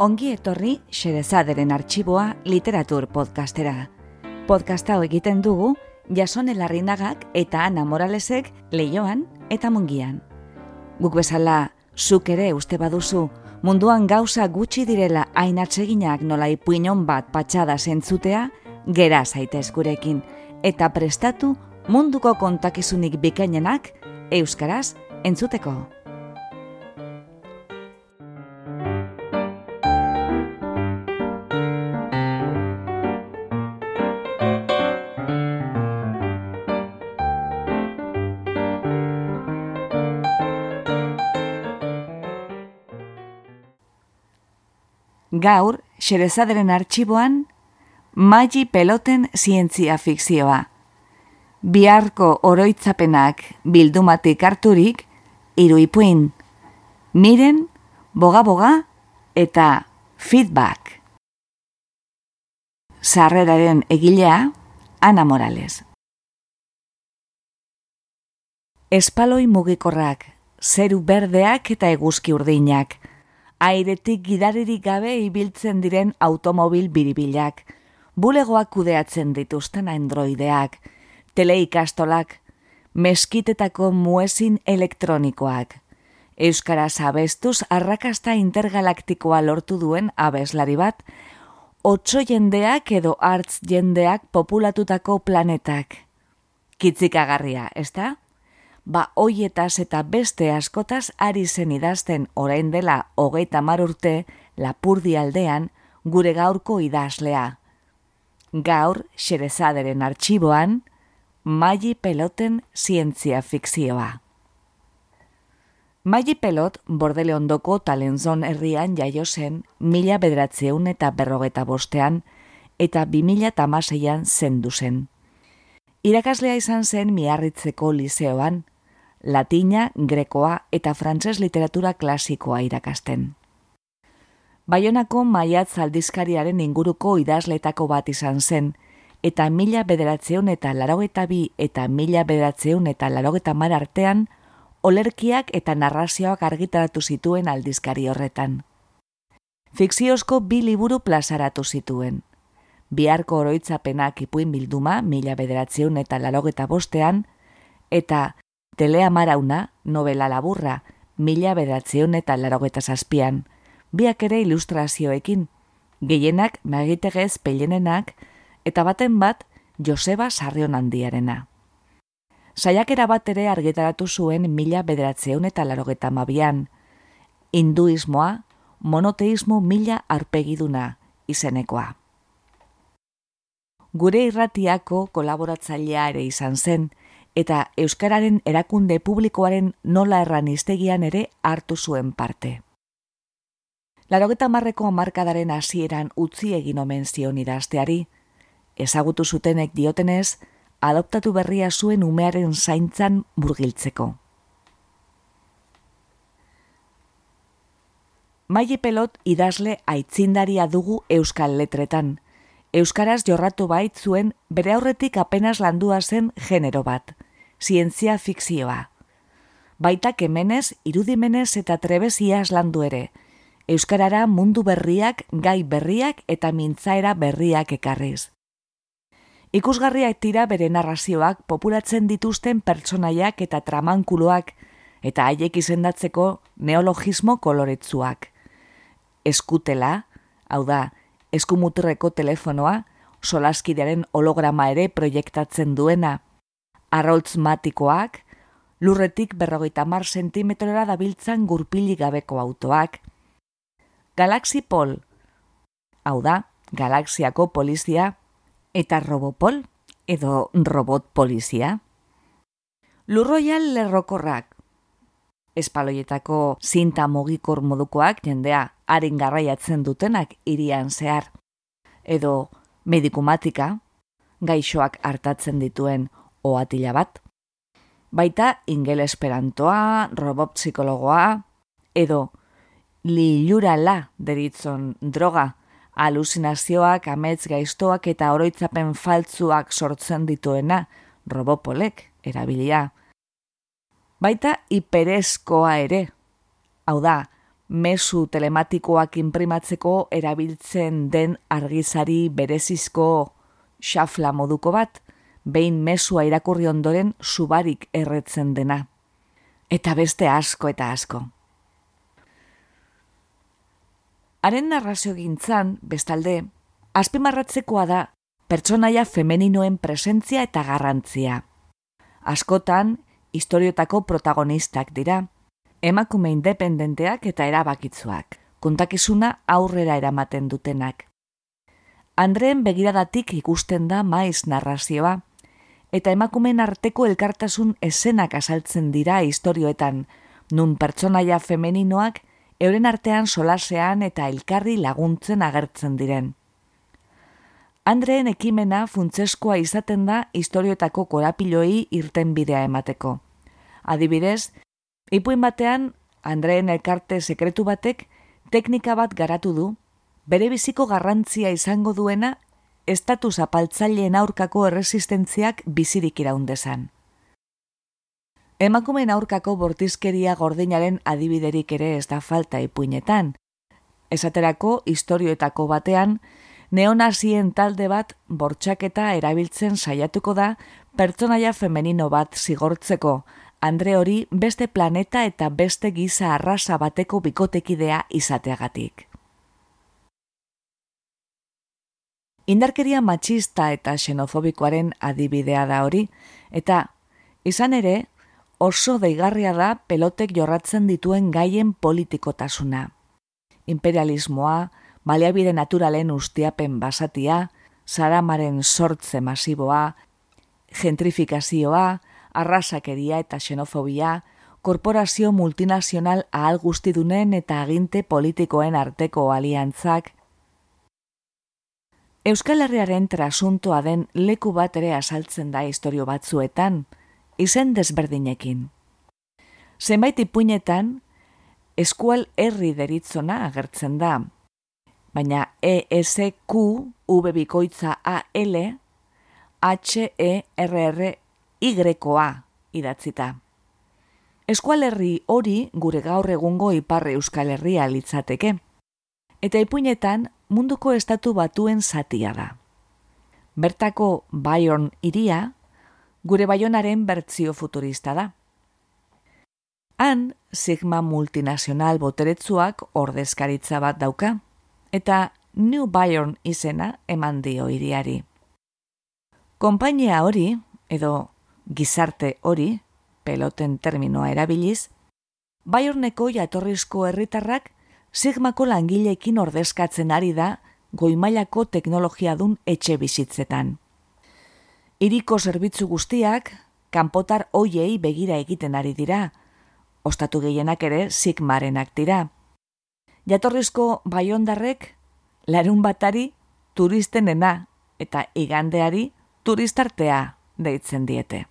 Ongi etorri Xerezaderen arxiboa literatur podcastera. Podcast hau egiten dugu Jasone Larrinagak eta Ana Moralesek leioan eta mungian. Guk bezala, zuk ere uste baduzu, munduan gauza gutxi direla hain atseginak nola ipuinon bat patxada zentzutea, gera zaitez gurekin, eta prestatu munduko kontakizunik bikainenak euskaraz entzuteko. Gaur, xerezaderen arxiboan, Magi peloten zientzia fikzioa. Biharko oroitzapenak bildumatik harturik, iruipuin. Miren, boga-boga eta feedback. Sarreraren egilea, Ana Morales. Espaloi mugikorrak, zeru berdeak eta eguzki urdinak, airetik gidaririk gabe ibiltzen diren automobil biribilak, bulegoak kudeatzen dituzten androideak, teleikastolak, meskitetako muezin elektronikoak, Euskaraz abestuz arrakasta intergalaktikoa lortu duen abeslari bat, otso jendeak edo hartz jendeak populatutako planetak. Kitzikagarria, ez da? Ba, hoietaz eta beste askotaz ari zen idazten orain dela hogeita mar urte lapurdi aldean gure gaurko idazlea. Gaur, xerezaderen arxiboan, Magi Peloten zientzia fikzioa. Magi Pelot bordele ondoko talenzon herrian jaio zen mila bedratzeun eta berrogeta bostean eta bi mila tamaseian zendu zen. Irakaslea izan zen miarritzeko liseoan, latina, grekoa eta frantses literatura klasikoa irakasten. Baionako maiatz aldizkariaren inguruko idazletako bat izan zen, eta mila bederatzeun eta larogeta bi eta mila bederatzeun eta larogeta mar artean, olerkiak eta narrazioak argitaratu zituen aldizkari horretan. Fikziozko bi liburu plazaratu zituen. Biharko oroitzapenak ipuin bilduma, mila bederatzeun eta larogeta bostean, eta Telea Marauna, novela laburra, mila bederatzeun eta larogeta zazpian, biak ere ilustrazioekin, gehienak magitegez pelenenak, eta baten bat Joseba Sarrion handiarena. Saiakera bat ere argitaratu zuen mila bederatzeun eta larogeta mabian, hinduismoa, monoteismo mila arpegiduna izenekoa. Gure irratiako kolaboratzailea ere izan zen, eta Euskararen erakunde publikoaren nola erran iztegian ere hartu zuen parte. Larogeta marreko amarkadaren hasieran utzi egin omen zion idazteari, ezagutu zutenek diotenez, adoptatu berria zuen umearen zaintzan burgiltzeko. Maile pelot idazle aitzindaria dugu euskal letretan. Euskaraz jorratu bait zuen bere aurretik apenas landua zen genero bat, zientzia fikzioa. Baita kemenez, irudimenez eta trebeziaz landu ere, Euskarara mundu berriak, gai berriak eta mintzaera berriak ekarriz. Ikusgarriak tira bere narrazioak populatzen dituzten pertsonaiak eta tramankuloak eta haiek izendatzeko neologismo koloretzuak. Eskutela, hau da, eskumuturreko telefonoa, solaskidearen holograma ere proiektatzen duena. Arroltz matikoak, lurretik berrogeita mar sentimetrora dabiltzan gurpili gabeko autoak. Galaxy Pol, hau da, galaxiako polizia, eta robopol edo robot polizia. Lurroial lerrokorrak. Espaloietako zinta mogikor modukoak jendea harin garraiatzen dutenak irian zehar. Edo medikumatika, gaixoak hartatzen dituen oatila bat. Baita ingel esperantoa, robot psikologoa, edo lilurala deritzon droga alusinazioak, amets gaiztoak eta oroitzapen faltzuak sortzen dituena, robopolek erabilia. Baita hiperezkoa ere, hau da, mesu telematikoak inprimatzeko erabiltzen den argizari berezizko xafla moduko bat, behin mesua irakurri ondoren subarik erretzen dena. Eta beste asko eta asko. Haren narrazio gintzan, bestalde, azpimarratzekoa da pertsonaia femeninoen presentzia eta garrantzia. Askotan, historiotako protagonistak dira, emakume independenteak eta erabakitzuak, kontakizuna aurrera eramaten dutenak. Andreen begiradatik ikusten da maiz narrazioa, eta emakumen arteko elkartasun esenak asaltzen dira istorioetan, nun pertsonaia femeninoak euren artean solasean eta elkarri laguntzen agertzen diren. Andreen ekimena funtzeskoa izaten da istorioetako korapiloi irten bidea emateko. Adibidez, ipuin batean, Andreen elkarte sekretu batek teknika bat garatu du, bere biziko garrantzia izango duena estatus apaltzaileen aurkako erresistentziak bizirik iraundezan. Emakumeen aurkako bortizkeria gordinaren adibiderik ere ez da falta ipuinetan. Esaterako historioetako batean, neonazien talde bat bortxaketa erabiltzen saiatuko da pertsonaia femenino bat zigortzeko, Andre hori beste planeta eta beste giza arrasa bateko bikotekidea izateagatik. Indarkeria matxista eta xenofobikoaren adibidea da hori, eta izan ere oso deigarria da pelotek jorratzen dituen gaien politikotasuna. Imperialismoa, baliabide naturalen ustiapen basatia, zaramaren sortze masiboa, gentrifikazioa, arrasakeria eta xenofobia, korporazio multinazional ahal guztidunen eta aginte politikoen arteko aliantzak, Euskal Herriaren trasuntoa den leku bat ere asaltzen da historio batzuetan, izen desberdinekin. Zenbait ipuinetan, eskual herri deritzona agertzen da, baina ESQ, V bikoitza AL, H-E-R-R-Y-A idatzita. Eskual herri hori gure gaur egungo iparre Euskal Herria litzateke. Eta ipuinetan munduko estatu batuen zatia da. Bertako Bayern iria, gure Bayonaren bertzio futurista da. Han, Sigma multinazional boteretzuak ordezkaritza bat dauka, eta New Bayern izena eman dio iriari. Konpainia hori, edo gizarte hori, peloten terminoa erabiliz, Bayerneko jatorrizko herritarrak Sigmako langileekin ordezkatzen ari da goimailako teknologia dun etxe bizitzetan. Iriko zerbitzu guztiak, kanpotar hoiei begira egiten ari dira, ostatu gehienak ere Sigmarenak dira. Jatorrizko baiondarrek, larun batari turistenena eta igandeari turistartea deitzen diete.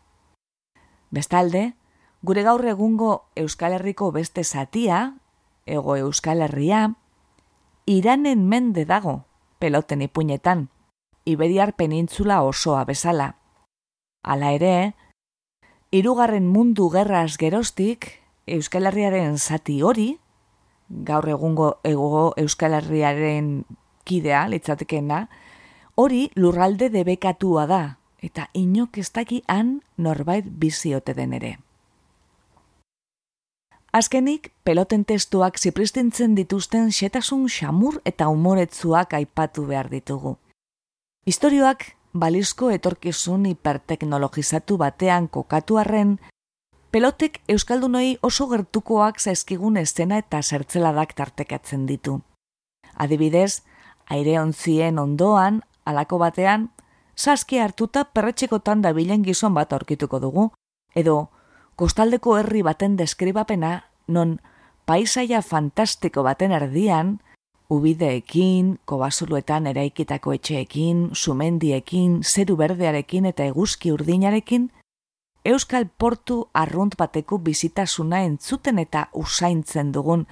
Bestalde, gure gaur egungo Euskal Herriko beste zatia, ego euskal herria, iranen mende dago, peloten ipuinetan, Iberiar penintzula osoa bezala. Hala ere, irugarren mundu gerraz gerostik, euskal herriaren zati hori, gaur egungo ego euskal herriaren kidea, litzatekena, hori lurralde debekatua da, eta inok ez daki han norbait biziote den ere. Azkenik, peloten testuak zipristintzen dituzten xetasun xamur eta umoretzuak aipatu behar ditugu. Historioak balizko etorkizun hiperteknologizatu batean kokatu arren, pelotek euskaldunoi oso gertukoak zaizkigun estena eta zertzeladak tartekatzen ditu. Adibidez, aire ontzien ondoan, alako batean, saski hartuta perretxekotan dabilen gizon bat aurkituko dugu, edo kostaldeko herri baten deskribapena non paisaia fantastiko baten erdian, ubideekin, kobasuluetan eraikitako etxeekin, sumendiekin, zeru berdearekin eta eguzki urdinarekin, Euskal Portu arrunt bateko bizitasuna entzuten eta usaintzen dugun,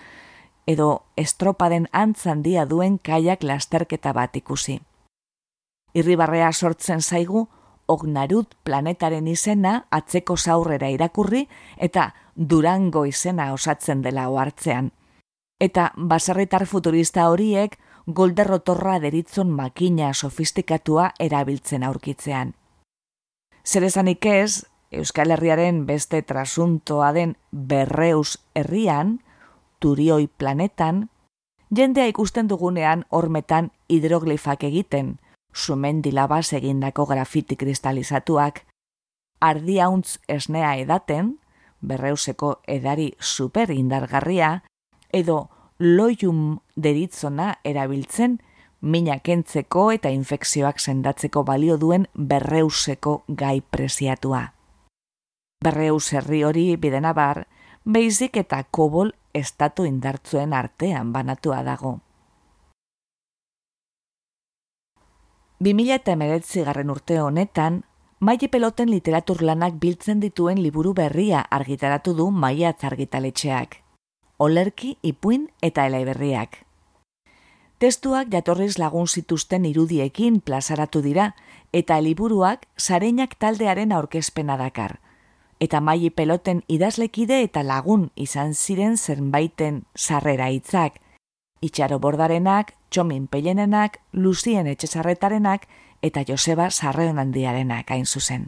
edo estropaden antzan dia duen kaiak lasterketa bat ikusi. Irribarrea sortzen zaigu, Ognarut planetaren izena atzeko zaurrera irakurri eta Durango izena osatzen dela ohartzean. eta baserritar futurista horiek golderrotorra deritzon makina sofistikatua erabiltzen aurkitzean. Zer esanik ez, Euskal Herriaren beste trasuntoa den berreus herrian, turioi planetan, jendea ikusten dugunean hormetan hidroglifak egiten, sumendilabaz egindako grafiti kristalizatuak, ardiauntz esnea edaten, berreuseko edari super indargarria, edo loium deritzona erabiltzen, mina kentzeko eta infekzioak sendatzeko balio duen berreuseko gai preziatua. Berreus herri hori bidenabar, beizik eta kobol estatu indartzuen artean banatua dago. 2000 eta emeretzi garren urte honetan, Maile peloten literatur lanak biltzen dituen liburu berria argitaratu du maiatz argitaletxeak. Olerki, ipuin eta elaiberriak. Testuak jatorriz lagun zituzten irudiekin plazaratu dira, eta liburuak sareinak taldearen aurkezpena dakar. Eta maili peloten idazlekide eta lagun izan ziren zenbaiten sarrera hitzak, itxaro bordarenak, txomin pelenenak, luzien etxezarretarenak eta Joseba Sarreon handiarenak hain zuzen.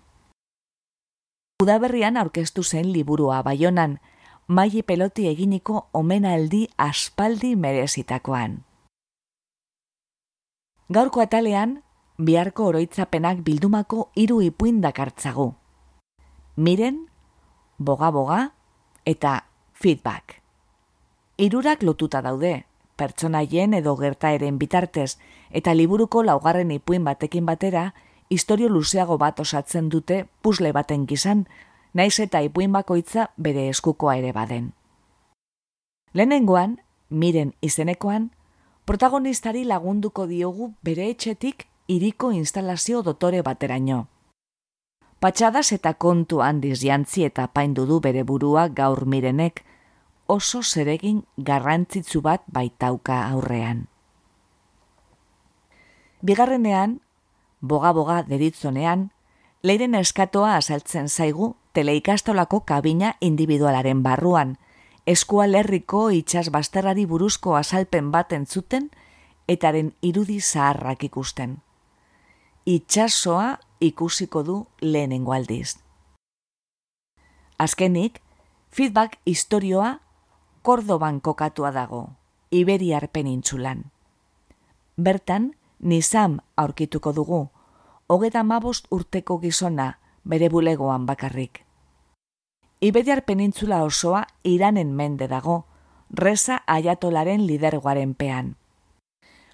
Udaberrian aurkeztu zen liburua baionan, maili peloti eginiko omenaldi aspaldi merezitakoan. Gaurko atalean, biharko oroitzapenak bildumako hiru ipuin dakartzagu. Miren, boga-boga eta feedback. Hirurak lotuta daude, pertsonaien edo gertaeren bitartez eta liburuko laugarren ipuin batekin batera, historio luzeago bat osatzen dute pusle baten gizan, naiz eta ipuin bakoitza bere eskukoa ere baden. Lehenengoan, miren izenekoan, protagonistari lagunduko diogu bere etxetik iriko instalazio dotore bateraino. Patxadas eta kontu handiz jantzi eta paindu du bere burua gaur mirenek, oso zeregin garrantzitsu bat baitauka aurrean. Bigarrenean, boga-boga deritzonean, leiren eskatoa azaltzen zaigu teleikastolako kabina individualaren barruan, eskua lerriko itxas basterrari buruzko azalpen bat entzuten, etaren irudi zaharrak ikusten. Itxasoa ikusiko du lehenengo aldiz. Azkenik, feedback historioa Kordoban kokatua dago, Iberiar penintzulan. Bertan, nizam aurkituko dugu, hogeta mabost urteko gizona bere bulegoan bakarrik. Iberiar penintzula osoa iranen mende dago, reza aiatolaren lidergoaren pean.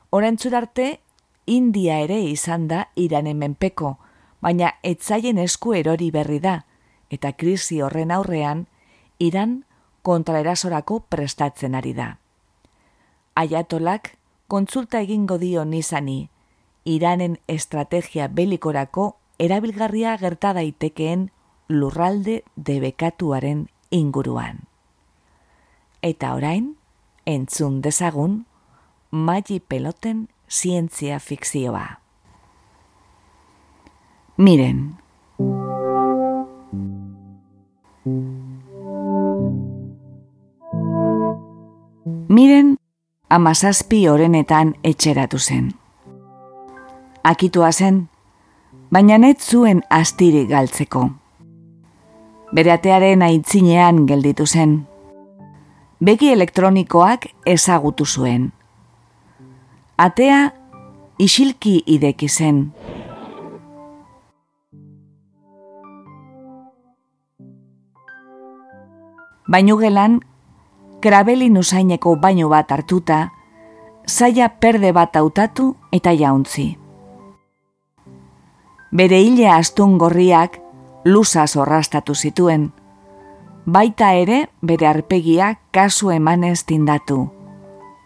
Horentzurarte, India ere izan da iranen menpeko, baina etzaien esku erori berri da, eta krisi horren aurrean, Iran kontraerasorako prestatzen ari da. Aiatolak kontsulta egingo dio nizani, Iranen estrategia belikorako erabilgarria gerta daitekeen lurralde debekatuaren inguruan. Eta orain, entzun dezagun, magi peloten zientzia fikzioa. Miren. Miren, amazazpi orenetan etxeratu zen. Akitua zen, baina net zuen astiri galtzeko. Bereatearen aitzinean gelditu zen. Begi elektronikoak ezagutu zuen. Atea isilki ideki zen. Bainu gelan krabelin usaineko baino bat hartuta, zaila perde bat hautatu eta jauntzi. Bere hile astun gorriak lusa zorrastatu zituen, baita ere bere arpegia kasu emanez tindatu.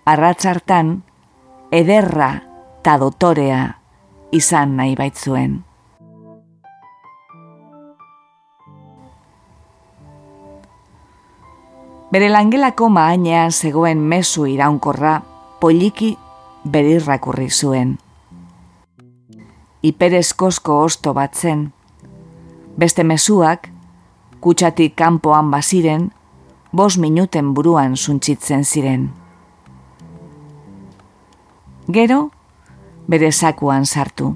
Arratzartan, ederra ta dotorea izan nahi baitzuen. Bere langelako maanean zegoen mezu iraunkorra poliki berirrakurri zuen. Iperezkosko osto bat zen. Beste mezuak, kutsatik kanpoan baziren, bos minuten buruan suntzitzen ziren. Gero, bere sakuan sartu.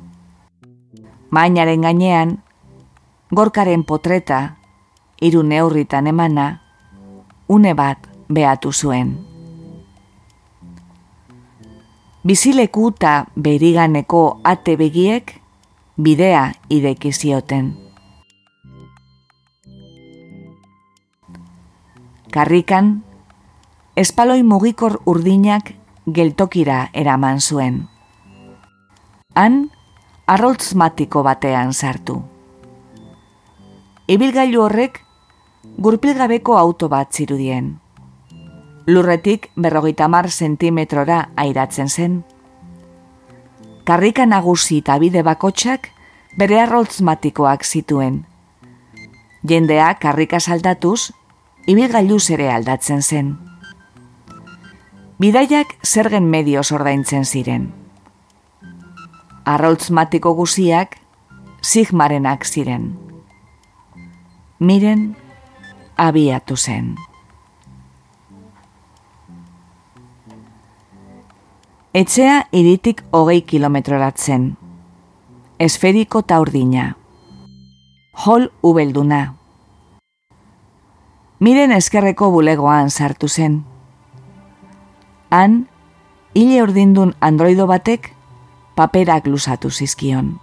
Mainaren gainean, gorkaren potreta, hiru neurritan emana, une bat behatu zuen. Bizileku eta beriganeko ate begiek bidea ideki zioten. Karrikan, espaloi mugikor urdinak geltokira eraman zuen. Han, arroltzmatiko batean sartu. Ibilgailu horrek, gurpilgabeko auto bat zirudien. Lurretik berrogeita mar sentimetrora airatzen zen. Karrika nagusi eta bide bakotsak bere arroltzmatikoak zituen. Jendea karrika saldatuz, ibilgailuz ere aldatzen zen. Bidaiak zergen medio ordaintzen ziren. Arroltzmatiko guziak sigmarenak ziren. Miren abiatu zen. Etxea iritik hogei kilometroratzen. Esferiko taurdina. Hol ubelduna. Miren eskerreko bulegoan sartu zen han, hile urdindun androido batek paperak lusatu zizkion.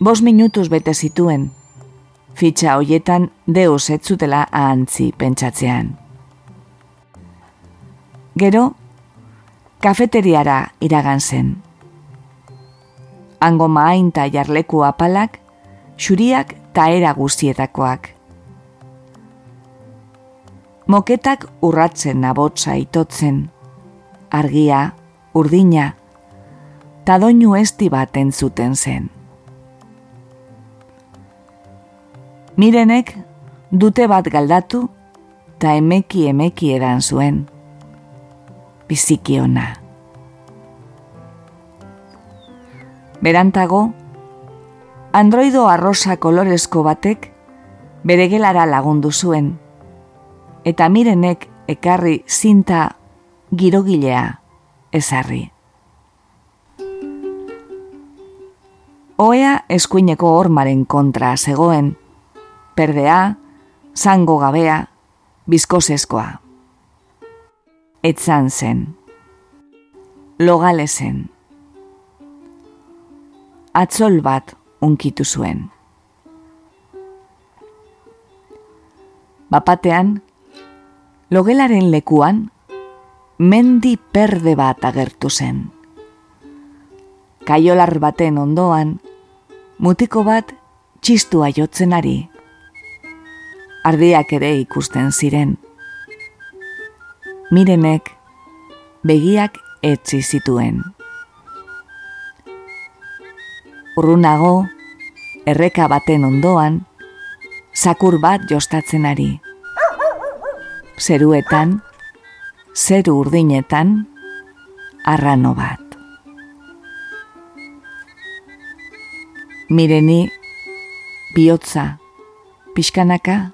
Bos minutuz bete zituen, fitxa hoietan deus etzutela ahantzi pentsatzean. Gero, kafeteriara iragan zen. Ango maain jarleku apalak, xuriak ta era guztietakoak moketak urratzen nabotza itotzen, argia, urdina, ta doinu esti bat entzuten zen. Mirenek dute bat galdatu, ta emeki emeki edan zuen, biziki ona. Berantago, androido arrosa kolorezko batek bere gelara lagundu zuen, eta mirenek ekarri zinta girogilea ezarri. Oea eskuineko hormaren kontra zegoen, perdea, zango gabea, bizkoseskoa. Etzan zen, logale zen, atzol bat unkitu zuen. Bapatean, logelaren lekuan, mendi perde bat agertu zen. Kaiolar baten ondoan, mutiko bat txistua jotzen ari. Ardiak ere ikusten ziren. Mirenek, begiak etzi zituen. Urrunago, erreka baten ondoan, zakur bat jostatzen ari zeruetan, zeru urdinetan, arrano bat. Mireni, bihotza, pixkanaka,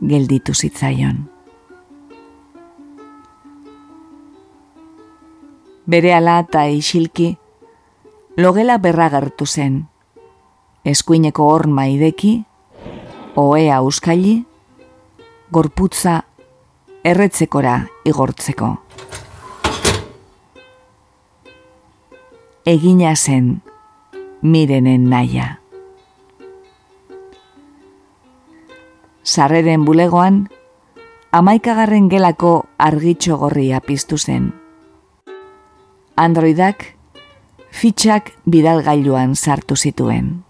gelditu zitzaion. Bere ala eta isilki, logela berragertu zen, eskuineko horma ideki, oea uskaili, gorputza erretzekora igortzeko. Egina zen mirenen naia. Sarreren bulegoan, amaikagarren gelako argitxo gorria piztu zen. Androidak fitxak bidalgailuan sartu zituen.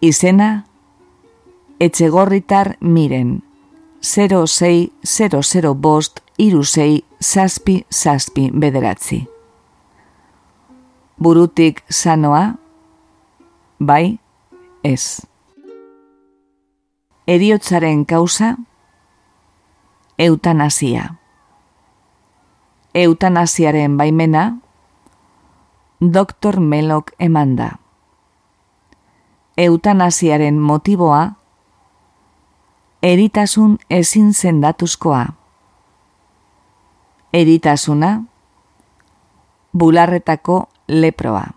Izena, etxegorritar miren, 0600 bost irusei zazpi zazpi bederatzi. Burutik sanoa, bai, ez. Eriotzaren kauza, eutanazia. Eutanasiaren baimena, doktor Melok emanda eutanasiaren motiboa, eritasun ezin zendatuzkoa. eritasuna, bularretako leproa.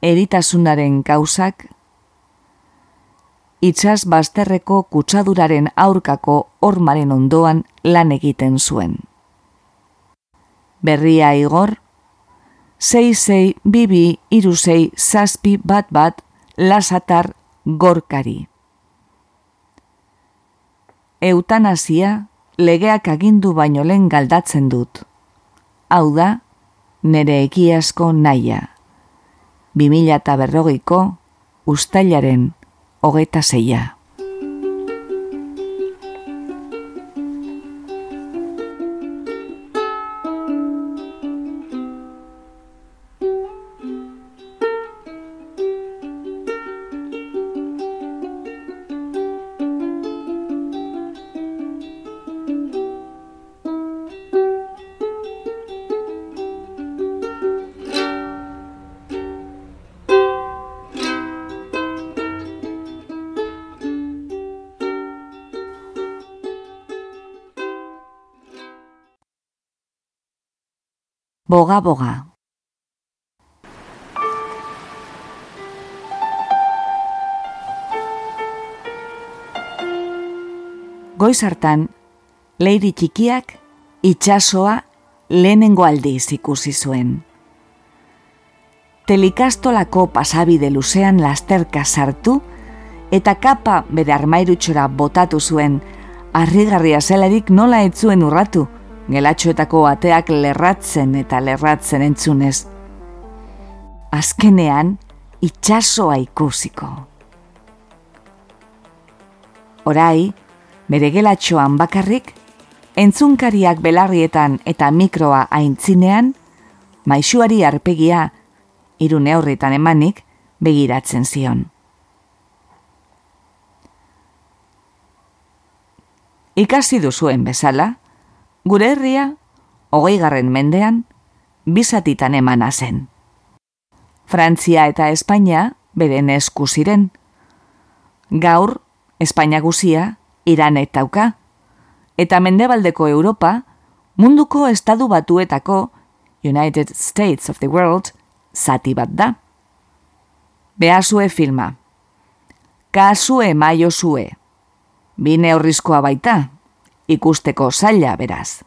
Eritasunaren kausak, itxas bazterreko kutsaduraren aurkako ormaren ondoan lan egiten zuen. Berria igor, sei sei bibi iru sei zazpi bat bat lasatar gorkari. Eutanasia legeak agindu baino lehen galdatzen dut. Hau da, nere ekiasko naia. 2000 eta berrogeiko ustailaren hogeta zeia. Boga boga. Goiz hartan, leiri txikiak itxasoa lehenengo aldiz ikusi zuen. Telikastolako pasabide luzean lasterka sartu eta kapa bere armairutxora botatu zuen, arrigarria zelarik nola etzuen urratu, gelatxoetako ateak lerratzen eta lerratzen entzunez. Azkenean, itxasoa ikusiko. Orai, bere gelatxoan bakarrik, entzunkariak belarrietan eta mikroa aintzinean, maixuari arpegia, irune horretan emanik, begiratzen zion. Ikasi duzuen bezala, gure herria, hogei garren mendean, bizatitan emana zen. Frantzia eta Espainia beren esku ziren. Gaur, Espainia guzia, Iran etauka, eta mendebaldeko Europa, munduko estadu batuetako United States of the World zati bat da. Beazue filma. Kasue maio zue. Bine horrizkoa baita, ikusteko zaila beraz.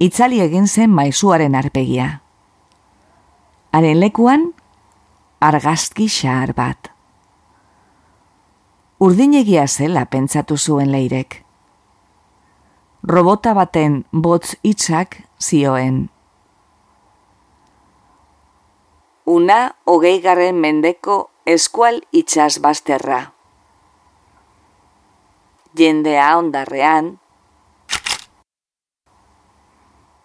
Itzali egin zen maizuaren arpegia. Haren lekuan, argazki xahar bat. Urdinegia zela pentsatu zuen leirek. Robota baten botz hitzak zioen. Una hogei garren mendeko eskual itxas bazterra jendea ondarrean,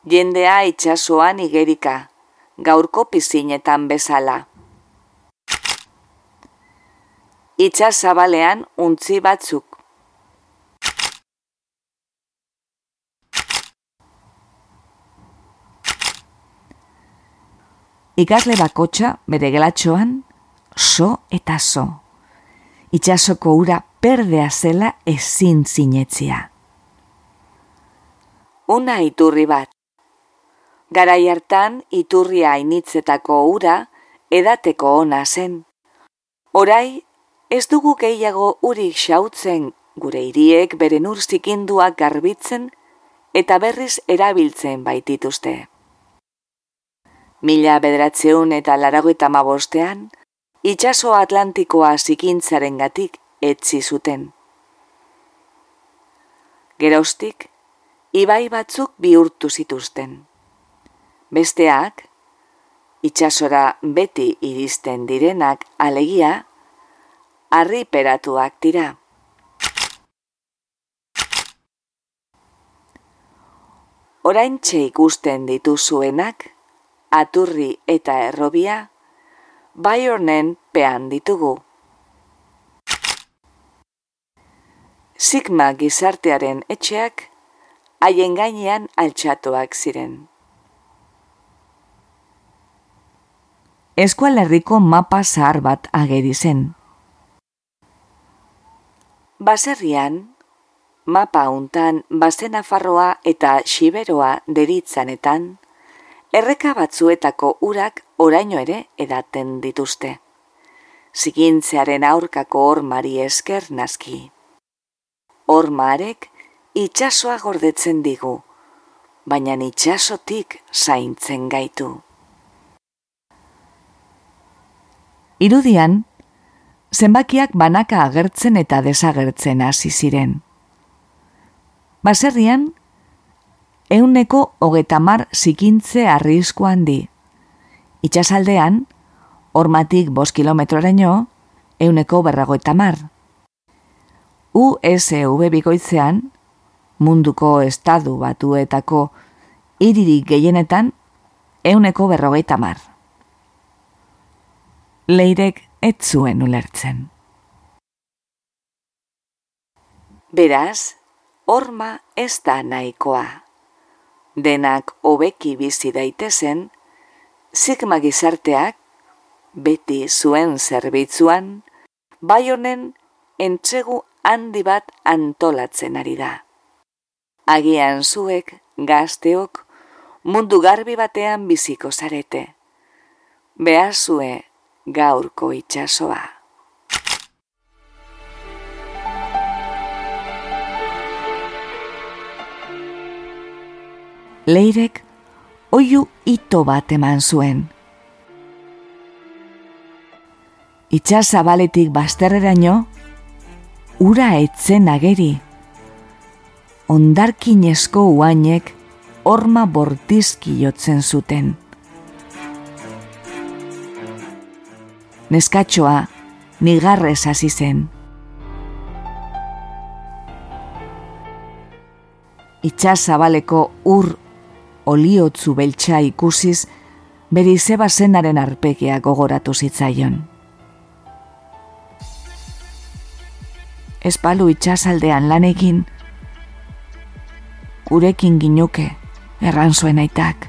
jendea itxasoan igerika, gaurko pizinetan bezala. Itxas zabalean untzi batzuk. Ikasle bakotxa bere gelatxoan, so eta so. Itxasoko ura perdea zela ezin zinetzia. Una iturri bat. Garai hartan iturria ainitzetako ura edateko ona zen. Orai, ez dugu gehiago urik xautzen gure hiriek beren ur zikinduak garbitzen eta berriz erabiltzen baitituzte. Mila bedratzeun eta laragoeta mabostean, itxaso atlantikoa zikintzaren gatik etzi zuten. Gerostik, ibai batzuk bihurtu zituzten. Besteak, itxasora beti iristen direnak alegia, harri peratuak dira. Orain ikusten dituzuenak, aturri eta errobia, bai pean ditugu. Sigma gizartearen etxeak haien gainean altxatuak ziren. Eskualerriko mapa zahar bat ageri zen. Baserrian, mapa untan bazena farroa eta xiberoa deritzanetan, erreka batzuetako urak oraino ere edaten dituzte. Zigintzearen aurkako ormari esker naski. Ormarek itxasoa gordetzen digu, baina itxasotik zaintzen gaitu. Irudian, zenbakiak banaka agertzen eta desagertzen hasi ziren. Baserrian, euneko hogetamar zikintze arrisku handi. Itxasaldean, hormatik bos kilometroraino, euneko berragoetamar. USV bikoitzean, munduko estadu batuetako iririk gehienetan, euneko berrogeita mar. Leirek ez zuen ulertzen. Beraz, horma ez da nahikoa. Denak hobeki bizi daitezen, sigma gizarteak, beti zuen zerbitzuan, bai honen entzegu handi bat antolatzen ari da. Agian zuek, gazteok, mundu garbi batean biziko zarete. Behazue gaurko itxasoa. Leirek oiu ito bat eman zuen. Itxasabaletik bazterreraino, ura etzen ageri. Ondarkin esko uainek orma bortizki jotzen zuten. Neskatxoa nigarrez hasi zen. Itxasabaleko ur oliotzu beltsa ikusiz, beri zeba zenaren arpegia gogoratu zitzaion. Espalu itxasaldean lanekin, gurekin ginuke, erran zuen aitak.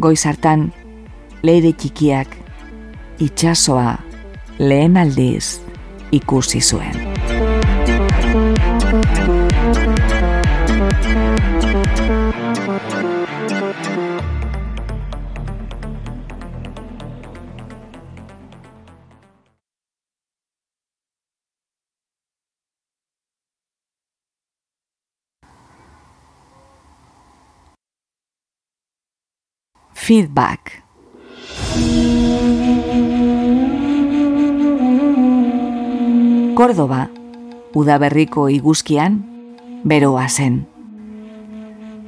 Goiz hartan, leire txikiak, itxasoa, lehen aldiz, ikusi zuen. Feedback Kordoba, udaberriko iguzkian, beroa zen.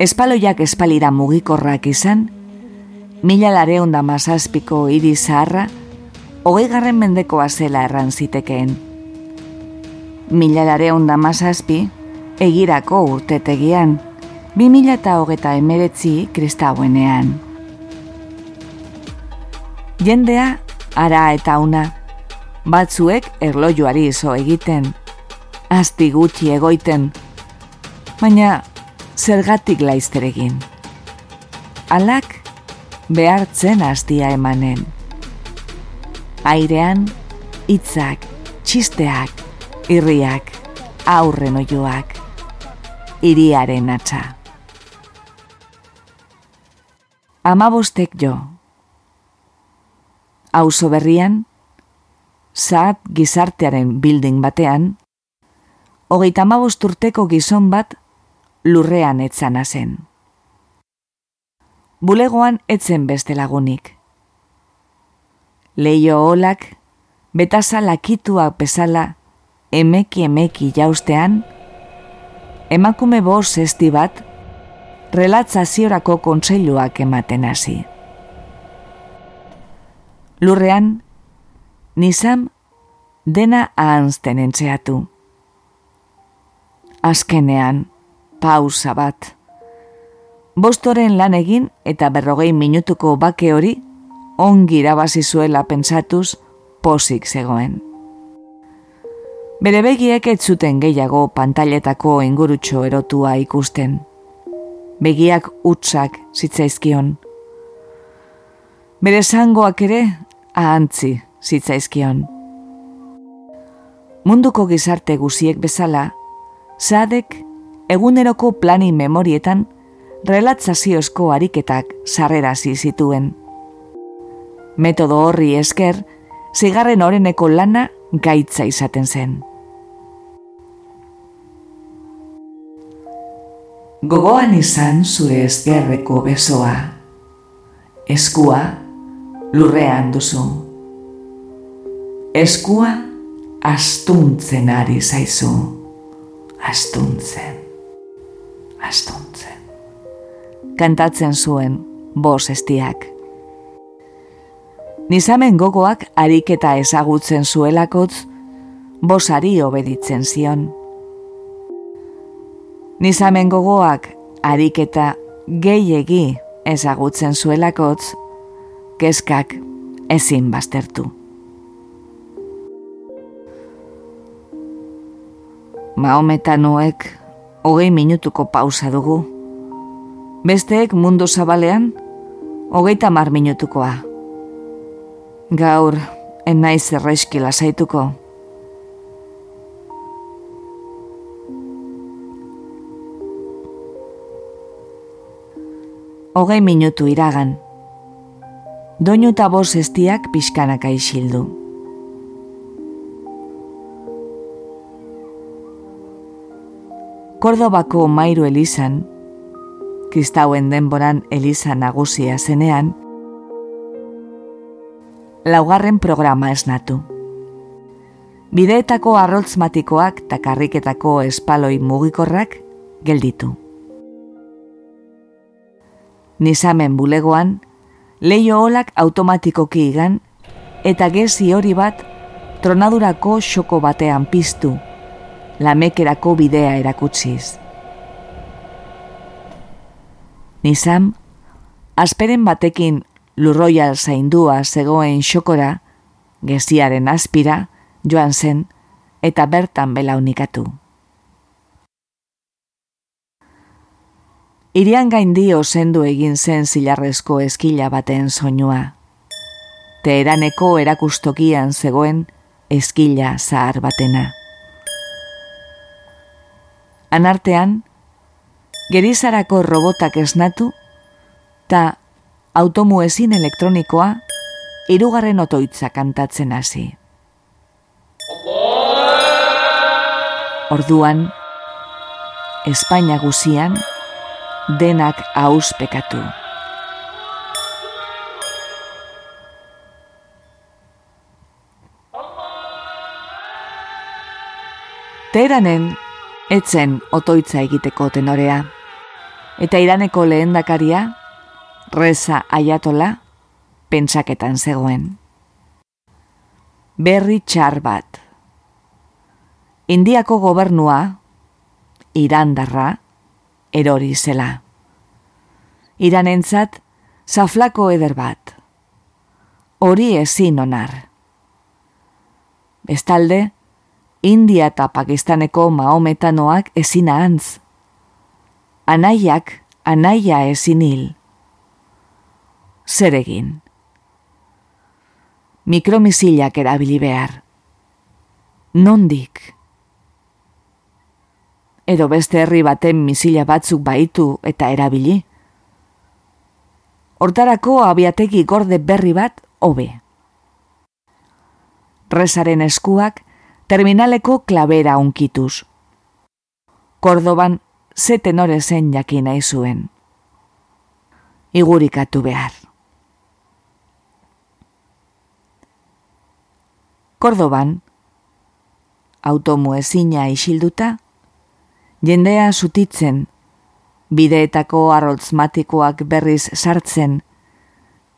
Espaloiak espalira mugikorrak izan, mila lareun da mazazpiko iri zaharra, hogei garren mendekoa zela erran zitekeen. Mila lareun da egirako urtetegian, bi mila eta hogeta emeretzi kristauenean. Jendea, ara eta una, batzuek erlojuari izo egiten, asti gutxi egoiten, baina zergatik laizter egin. Alak behartzen astia emanen. Airean, hitzak, txisteak, irriak, aurren oioak, iriaren atza. Amabostek jo. Auzo berrian, zaat gizartearen bilding batean, hogeita urteko gizon bat lurrean etzana zen. Bulegoan etzen beste lagunik. Leio olak, betasa lakituak bezala, emeki emeki jaustean, emakume boz esti bat, relatzaziorako kontseiluak ematen hasi. Lurrean, nizam dena ahanzten entzeatu. Azkenean, pausa bat. Bostoren lan egin eta berrogei minutuko bake hori ongi irabazi zuela pentsatuz posik zegoen. Bere begiek ez zuten gehiago pantailetako ingurutxo erotua ikusten. Begiak utzak zitzaizkion. Bere zangoak ere, ahantzi, zitzaizkion. Munduko gizarte guziek bezala, Sadek eguneroko plani memorietan relatzaziozko ariketak sarrerazi zituen. Metodo horri esker, zigarren oreneko lana gaitza izaten zen. Gogoan izan zure ezkerreko besoa, eskua lurrean duzu. Eskua astuntzen ari zaizu, astuntzen, astuntzen. Kantatzen zuen, bos estiak. Nizamen gogoak ariketa ezagutzen zuelakotz, bosari obeditzen zion. Nizamen gogoak ariketa gehiegi ezagutzen zuelakotz, keskak ezin baztertu. Maometanoek hogei minutuko pausa dugu. Besteek mundu zabalean, hogeita mar minutukoa. Gaur, enaiz erreski lasaituko. Hogei minutu iragan. Doinu eta bos estiak pixkanaka isildu. Kordobako mairu elizan, kristauen denboran eliza nagusia zenean, laugarren programa esnatu. Bideetako arroltzmatikoak eta karriketako espaloi mugikorrak gelditu. Nizamen bulegoan, leio olak automatikoki igan, eta gezi hori bat tronadurako xoko batean piztu, lamekerako bidea erakutsiz. Nizam, asperen batekin lurroial zaindua zegoen xokora, geziaren aspira, joan zen, eta bertan belaunikatu. Irian gaindio zendu egin zen zilarrezko eskila baten soinua. Teheraneko erakustokian zegoen eskila zahar batena anartean, gerizarako robotak esnatu, ta automuezin elektronikoa irugarren otoitza kantatzen hasi. Orduan, Espainia guzian, denak auspekatu. Teranen etzen otoitza egiteko tenorea. Eta iraneko lehendakaria, reza aiatola, pentsaketan zegoen. Berri txar bat. Indiako gobernua, irandarra, erori zela. Iranentzat, zaflako eder bat. Hori ezin onar. Bestalde, India eta Pakistaneko maometanoak ezin ahantz. Anaiak, anaia ezin hil. Zer egin? Mikromisilak erabili behar. Nondik? Edo beste herri baten misila batzuk baitu eta erabili? Hortarako abiategi gorde berri bat hobe. Rezaren eskuak, terminaleko klabera unkituz. Kordoban ze tenore zen jakin nahi zuen. Igurikatu behar. Kordoban, automu ezina isilduta, jendea zutitzen, bideetako arroltzmatikoak berriz sartzen,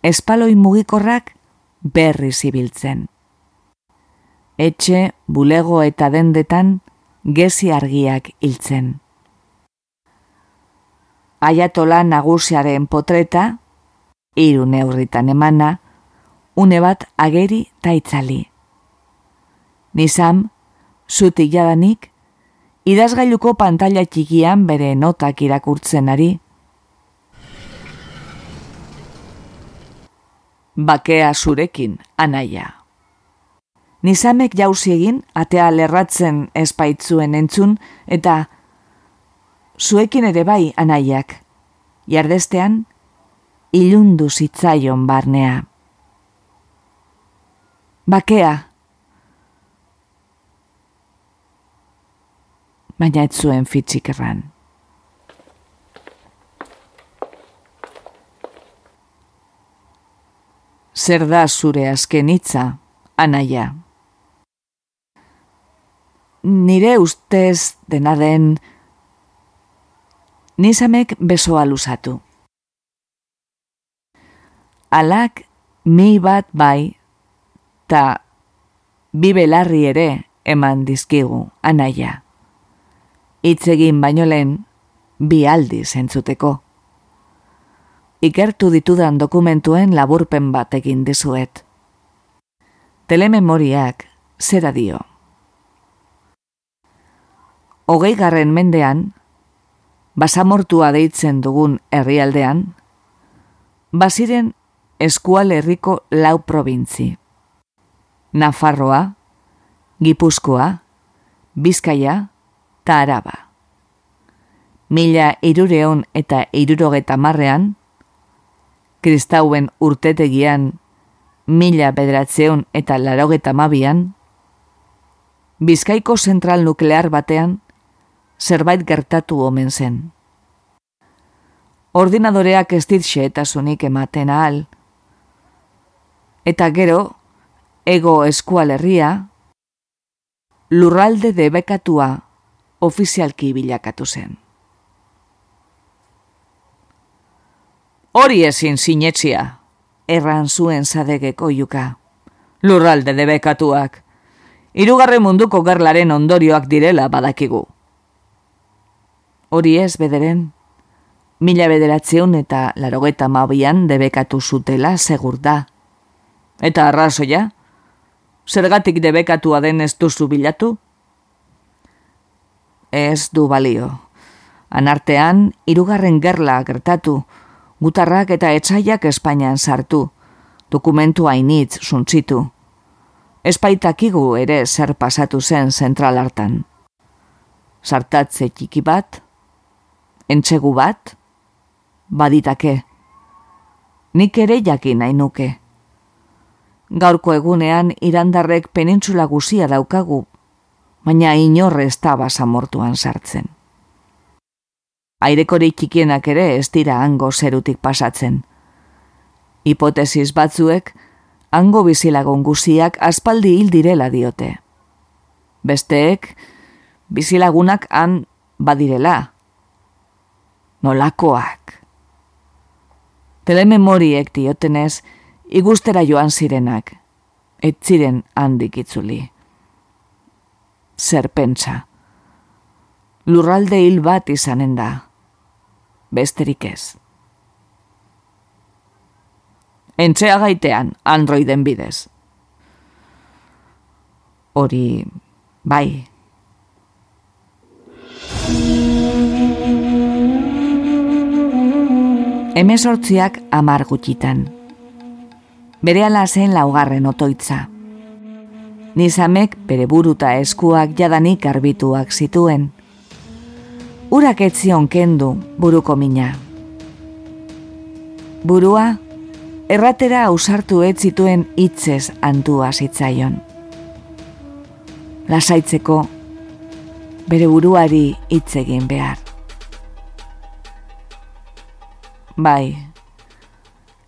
espaloi mugikorrak berriz ibiltzen etxe, bulego eta dendetan gezi argiak hiltzen. Aiatola nagusiaren potreta, hiru neurritan emana, une bat ageri taitzali. Nizam, zutik jadanik, idazgailuko pantalla txikian bere notak irakurtzen ari. bakea zurekin, anaia. Nizamek jauzi egin, atea lerratzen espaitzuen entzun, eta zuekin ere bai, anaiak. Jardestean, ilundu zitzaion barnea. Bakea. Baina ez zuen fitxik erran. Zer da zure azken hitza, anaia? Nire ustez dena den nizamek besoa luzatu. Alak mi bat bai, ta bibelarri ere eman dizkigu, anaia. Itzegin baino lehen, bi aldi zentzuteko. Ikertu ditudan dokumentuen laburpen bat egin dizuet. Telememoriak zera dio. Hogei garren mendean, basamortua deitzen dugun herrialdean, baziren eskual herriko lau probintzi. Nafarroa, Gipuzkoa, Bizkaia eta Araba. Mila irureon eta irurogeta marrean, kristauen urtetegian mila bedratzeon eta larogeta mabian, Bizkaiko zentral nuklear batean zerbait gertatu omen zen. Ordinadoreak ez ditxe eta ematen ahal, eta gero, ego eskualerria, lurralde debekatua ofizialki bilakatu zen. Hori ezin sinetzia, erran zuen zadegeko juka. Lurralde debekatuak, irugarre munduko gerlaren ondorioak direla badakigu. Hori ez bederen, mila bederatzeun eta larogeta mabian debekatu zutela segur da. Eta arrazoia? Zergatik debekatua den ez duzu bilatu? Ez du balio. Anartean, irugarren gerla gertatu, gutarrak eta etxaiak Espainian sartu, dokumentu hainitz suntzitu. Espaitakigu ere zer pasatu zen zentral hartan. Sartatze txiki bat, entxegu bat, baditake. Nik ere jakin nahi nuke gaurko egunean irandarrek penintzula guzia daukagu, baina inorre ez da basamortuan sartzen. Airekori txikienak ere ez dira hango zerutik pasatzen. Hipotesis batzuek, hango bizilagon guziak aspaldi hil direla diote. Besteek, bizilagunak han badirela. Nolakoak. Telememoriek diotenez, igustera joan zirenak, ez ziren handik itzuli. Zer pentsa. Lurralde hil bat izanen da. Besterik ez. Entzea gaitean, androiden bidez. Hori, bai. Hemezortziak amar gutxitan bere ala zen laugarren otoitza. Nizamek bere buruta eskuak jadanik arbituak zituen. Urak etzion kendu buruko mina. Burua, erratera ausartu ez zituen hitzez antua zitzaion. Lasaitzeko, bere buruari hitz egin behar. Bai,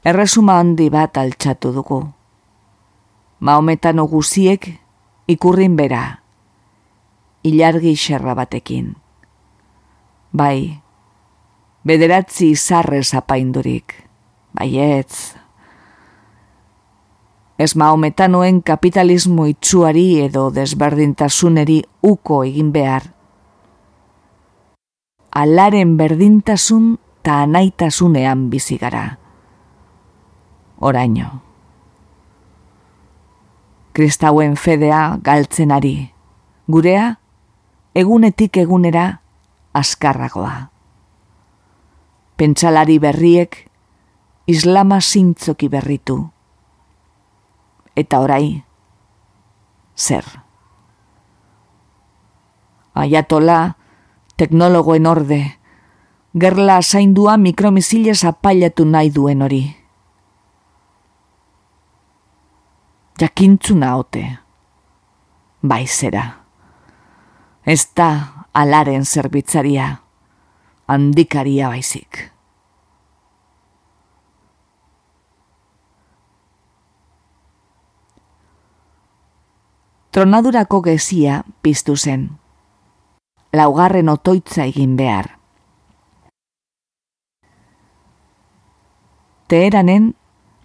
erresuma handi bat altxatu dugu. Maometan guziek ikurrin bera, ilargi xerra batekin. Bai, bederatzi izarrez apaindurik, baietz. Ez maometanoen kapitalismo itxuari edo desberdintasuneri uko egin behar. Alaren berdintasun ta anaitasunean bizigara oraino. Kristauen fedea galtzen ari, gurea egunetik egunera askarragoa. Pentsalari berriek islama zintzoki berritu, eta orai, zer. Aiatola, teknologoen orde, gerla zaindua mikromisilez apailatu nahi duen hori. Jakintzuna ote, bai zera. Ez da alaren zerbitzaria, handikaria baizik. tronadurako gezia piztu zen. Laugarren otoitza egin behar. Teheranen,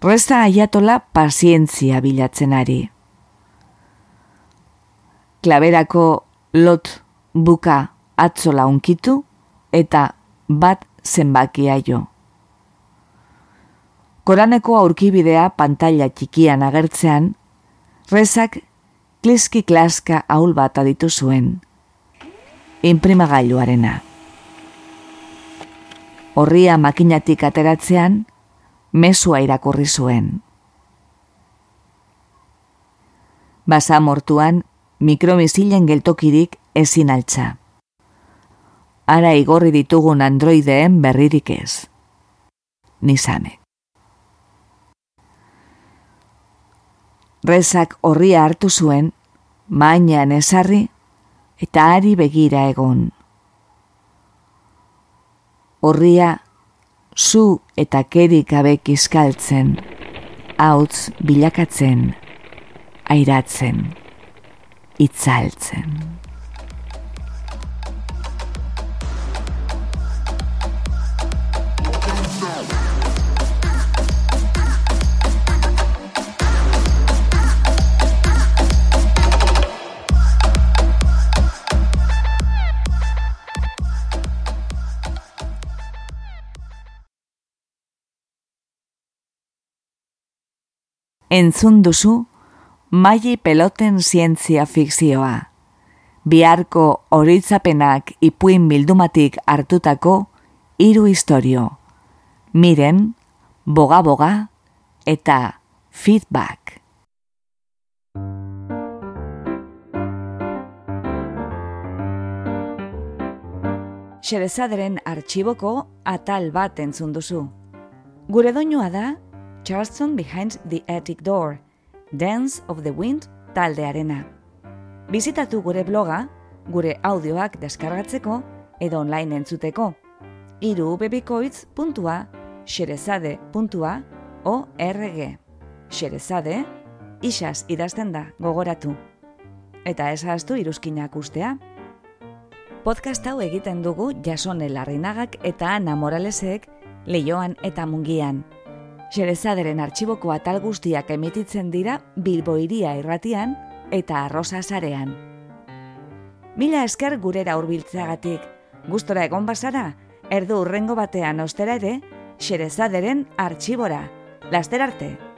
reza aiatola pazientzia bilatzen ari. Klaberako lot buka atzola unkitu eta bat zenbakia jo. Koraneko aurkibidea pantalla txikian agertzean, rezak kliski klaska ahul bat aditu zuen. Imprimagailuarena. Horria makinatik ateratzean, mesua irakurri zuen. Basa mortuan, mikromisilen geltokirik ezin altza. Ara igorri ditugun androideen berririk ez. Nizame. Rezak horria hartu zuen, mainean esarri eta ari begira egon. Horria zu eta kerik abek izkaltzen, hautz bilakatzen, airatzen, itzaltzen. Entzun duzu maili peloten zientzia fikzioa. Biharko horitzapenak ipuin bildumatik hartutako hiru historio. Miren, boga-boga eta feedback. Xerezaderen artxiboko atal bat entzun duzu. Gure doinua da Charleston Behind the Attic Door, Dance of the Wind taldearena. Bizitatu gure bloga, gure audioak deskargatzeko edo online entzuteko. Iru xerezade.org Xerezade, isaz idazten da gogoratu. Eta ez haztu iruzkinak ustea. Podcast hau egiten dugu jasone larrinagak eta Ana Moralesek leioan eta mungian. Xerezaderen artxiboko atal guztiak emititzen dira Bilbo iria irratian eta arrosa zarean. Mila esker gurera hurbiltzeagatik, gustora egon bazara, erdu urrengo batean ostera ere, Xerezaderen artxibora. Laster arte!